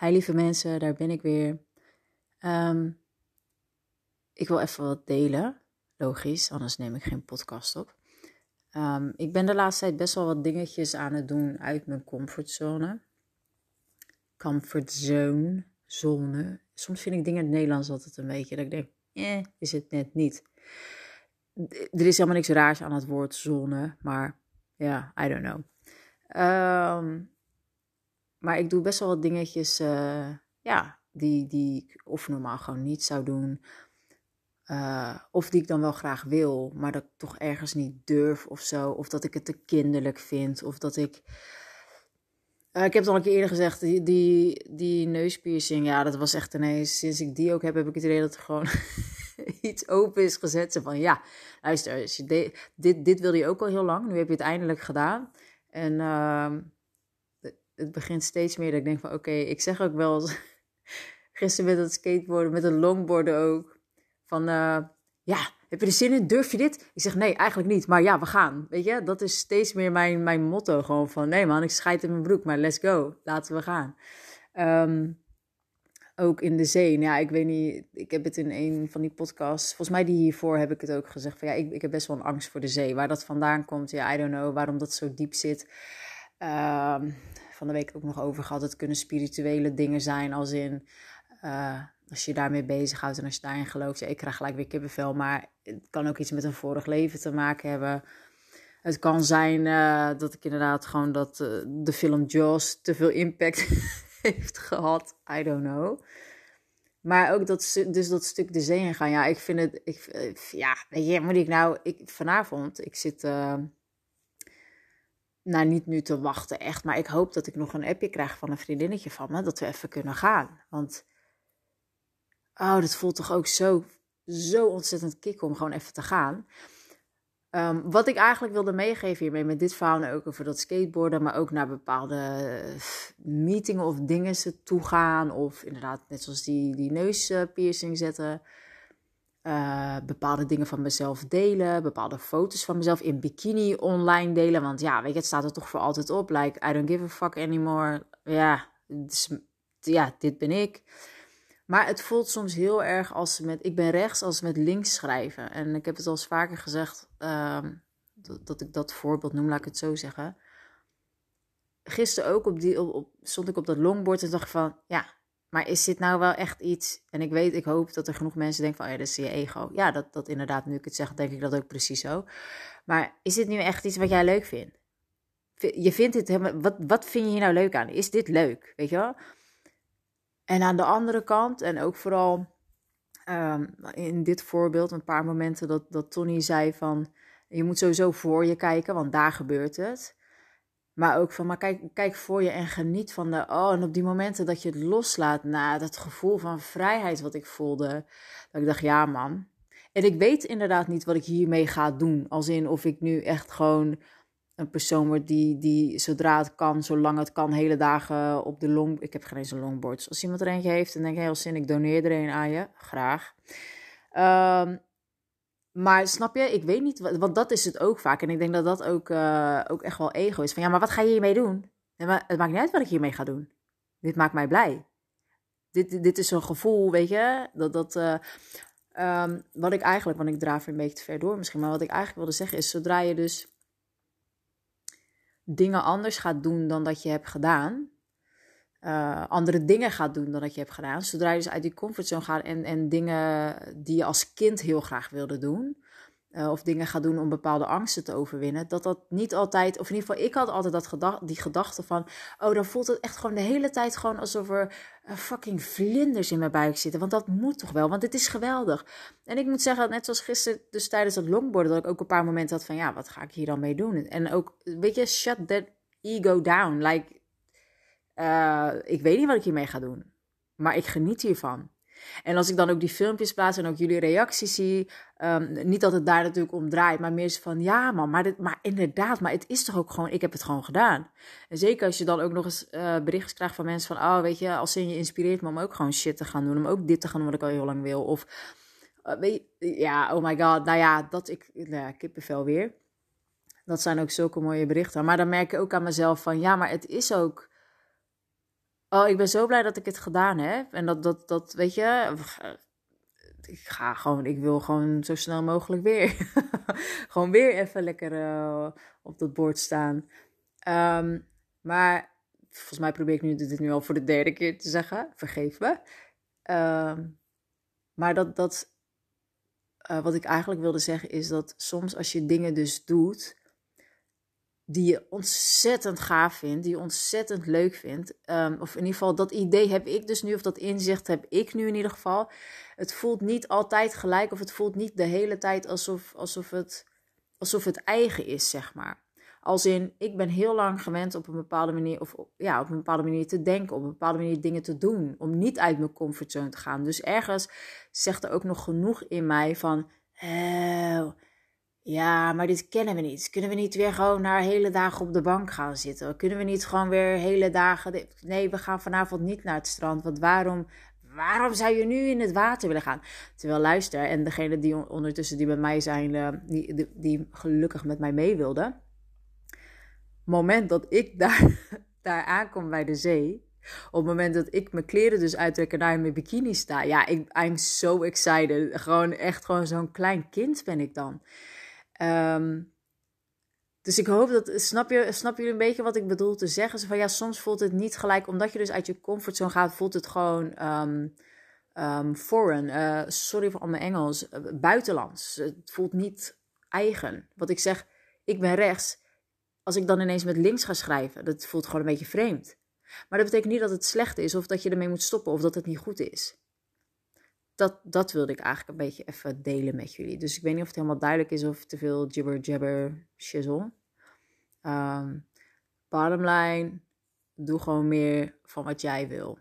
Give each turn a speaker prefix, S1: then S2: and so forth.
S1: Hi lieve mensen, daar ben ik weer. Ehm, ik wil even wat delen. Logisch, anders neem ik geen podcast op. Ehm, ik ben de laatste tijd best wel wat dingetjes aan het doen uit mijn comfortzone. Comfortzone, zone. Soms vind ik dingen in het Nederlands altijd een beetje dat ik denk, eh, is het net niet. Er is helemaal niks raars aan het woord zone, maar ja, I don't know. Um, maar ik doe best wel wat dingetjes, uh, ja, die, die ik of normaal gewoon niet zou doen. Uh, of die ik dan wel graag wil, maar dat ik toch ergens niet durf of zo. Of dat ik het te kinderlijk vind. Of dat ik. Uh, ik heb het al een keer eerder gezegd, die, die, neuspiercing, ja, dat was echt ineens. Sinds ik die ook heb, heb ik het idee dat er gewoon iets open is gezet. Zo van ja, luister, dit, dit wilde je ook al heel lang. Nu heb je het eindelijk gedaan. En. Het begint steeds meer dat ik denk van oké, ik zeg ook wel gisteren met het skateboarden, met het longboarden ook, van uh, ja, heb je er zin in? Durf je dit? Ik zeg nee, eigenlijk niet, maar ja, we gaan. Weet je, dat is steeds meer mijn, mijn motto gewoon van nee man, ik scheid in mijn broek, maar let's go, laten we gaan. Um, ook in de zee. Nou, ja, ik weet niet. Ik heb het in een van die podcasts. Volgens mij die hiervoor heb ik het ook gezegd. Van ja, ik, ik heb best wel een angst voor de zee. Waar dat vandaan komt, ja, I don't know. Waarom dat zo diep zit. Um, van de week ook nog over gehad. Het kunnen spirituele dingen zijn, als in uh, als je daarmee bezighoudt en als je daarin gelooft. Ja, ik krijg gelijk weer kippenvel, maar het kan ook iets met een vorig leven te maken hebben. Het kan zijn uh, dat ik inderdaad gewoon dat uh, de film Jaws te veel impact heeft gehad. I don't know. Maar ook dat, dus dat stuk de zee gaan. Ja, ik vind het. Ik, ja, weet je, moet ik nou. Ik, vanavond, ik zit nou, niet nu te wachten, echt. Maar ik hoop dat ik nog een appje krijg van een vriendinnetje van me. Dat we even kunnen gaan. Want, oh, dat voelt toch ook zo, zo ontzettend kick om gewoon even te gaan. Um, wat ik eigenlijk wilde meegeven hiermee met dit verhaal, ook over dat skateboarden, maar ook naar bepaalde meetingen of dingen toe gaan. Of inderdaad, net zoals die, die neuspiercing zetten. Uh, bepaalde dingen van mezelf delen, bepaalde foto's van mezelf in bikini online delen. Want ja, weet je, het staat er toch voor altijd op. Like, I don't give a fuck anymore. Ja, dus, ja dit ben ik. Maar het voelt soms heel erg als met, ik ben rechts als met links schrijven. En ik heb het al eens vaker gezegd, uh, dat, dat, ik dat voorbeeld noem, laat ik het zo zeggen. Gisteren ook op die, op, stond ik op dat longboard en dacht van, ja, maar is dit nou wel echt iets? En ik weet, ik hoop dat er genoeg mensen denken van, oh ja, dat is je ego. Ja, dat, dat inderdaad, nu ik het zeg, denk ik dat ook precies zo. Maar is dit nu echt iets wat jij leuk vindt? Je vindt het helemaal, wat, wat vind je hier nou leuk aan? Is dit leuk? Weet je wel? En aan de andere kant, en ook vooral um, in dit voorbeeld, een paar momenten dat, dat Tony zei van, je moet sowieso voor je kijken, want daar gebeurt het. Maar ook van, maar kijk, kijk voor je en geniet van de, oh, en op die momenten dat je het loslaat, na dat gevoel van vrijheid wat ik voelde, dat ik dacht, ja man. En ik weet inderdaad niet wat ik hiermee ga doen. Als in of ik nu echt gewoon een persoon word die, die zodra het kan, zolang het kan, hele dagen op de long... Ik heb geen eens een longboard. als iemand er eentje heeft en denk ik, heel zin, ik doneer er een aan je. Graag. Um, maar snap je, ik weet niet, want dat is het ook vaak. En ik denk dat dat ook, uh, ook echt wel ego is. Van ja, maar wat ga je hiermee doen? het maakt niet uit wat ik hiermee ga doen. Dit maakt mij blij. Dit, dit is een gevoel, weet je, dat dat. Uh, um, wat ik eigenlijk, want ik draaf er een beetje te ver door misschien, maar wat ik eigenlijk wilde zeggen is: zodra je dus dingen anders gaat doen dan dat je hebt gedaan, uh, andere dingen gaat doen dan dat je hebt gedaan. Zodra je dus uit die comfortzone gaat en, en dingen die je als kind heel graag wilde doen, uh, of dingen gaat doen om bepaalde angsten te overwinnen, dat dat niet altijd, of in ieder geval, ik had altijd dat gedacht, die gedachte van, oh, dan voelt het echt gewoon de hele tijd gewoon alsof er uh, fucking vlinders in mijn buik zitten. Want dat moet toch wel, want het is geweldig. En ik moet zeggen, net zoals gisteren, dus tijdens het longboarden, dat ik ook een paar momenten had van, ja, wat ga ik hier dan mee doen? En ook, weet je, shut that ego down. Like, uh, ik weet niet wat ik hiermee ga doen. Maar ik geniet hiervan. En als ik dan ook die filmpjes plaats en ook jullie reacties zie. Um, niet dat het daar natuurlijk om draait, maar meer van ja, man, maar, dit, maar inderdaad, maar het is toch ook gewoon, ik heb het gewoon gedaan. En zeker als je dan ook nog eens uh, berichtjes krijgt van mensen van, oh, weet je, als je inspireert me om ook gewoon shit te gaan doen, om ook dit te gaan doen wat ik al heel lang wil. Of, uh, weet je, ja, oh my god, nou ja, dat ik, nou, kippenvel weer. Dat zijn ook zulke mooie berichten. Maar dan merk ik ook aan mezelf van, ja, maar het is ook Oh, ik ben zo blij dat ik het gedaan heb. En dat, dat, dat weet je, ik ga gewoon, ik wil gewoon zo snel mogelijk weer. gewoon weer even lekker uh, op dat bord staan. Um, maar volgens mij probeer ik nu, dit nu al voor de derde keer te zeggen. Vergeef me. Um, maar dat, dat uh, wat ik eigenlijk wilde zeggen is dat soms als je dingen dus doet die je ontzettend gaaf vindt, die je ontzettend leuk vindt. Um, of in ieder geval, dat idee heb ik dus nu, of dat inzicht heb ik nu in ieder geval. Het voelt niet altijd gelijk, of het voelt niet de hele tijd alsof, alsof, het, alsof het eigen is, zeg maar. Als in, ik ben heel lang gewend op een bepaalde manier, of ja, op een bepaalde manier te denken, op een bepaalde manier dingen te doen, om niet uit mijn comfortzone te gaan. Dus ergens zegt er ook nog genoeg in mij van, ja, maar dit kennen we niet. Kunnen we niet weer gewoon naar hele dagen op de bank gaan zitten? Kunnen we niet gewoon weer hele dagen. Nee, we gaan vanavond niet naar het strand. Want waarom, waarom zou je nu in het water willen gaan? Terwijl luister, en degene die ondertussen die bij mij zijn, eh, die, die, die gelukkig met mij mee wilden. Moment dat ik daar, daar aankom bij de zee. Op het moment dat ik mijn kleren dus uittrek en daar in mijn bikini sta. Ja, ik, I'm so excited. Gewoon echt gewoon zo'n klein kind ben ik dan. Um, dus ik hoop dat, snap je, snap jullie een beetje wat ik bedoel te zeggen? Zo van ja, soms voelt het niet gelijk, omdat je dus uit je comfortzone gaat, voelt het gewoon um, foreign. Uh, sorry voor al mijn Engels, uh, buitenlands. Het voelt niet eigen. Wat ik zeg, ik ben rechts. Als ik dan ineens met links ga schrijven, dat voelt gewoon een beetje vreemd. Maar dat betekent niet dat het slecht is of dat je ermee moet stoppen of dat het niet goed is dat, dat wilde ik eigenlijk een beetje even delen met jullie. Dus ik weet niet of het helemaal duidelijk is of te veel jibber jabber shizzle. Um, bottom line, doe gewoon meer van wat jij wil.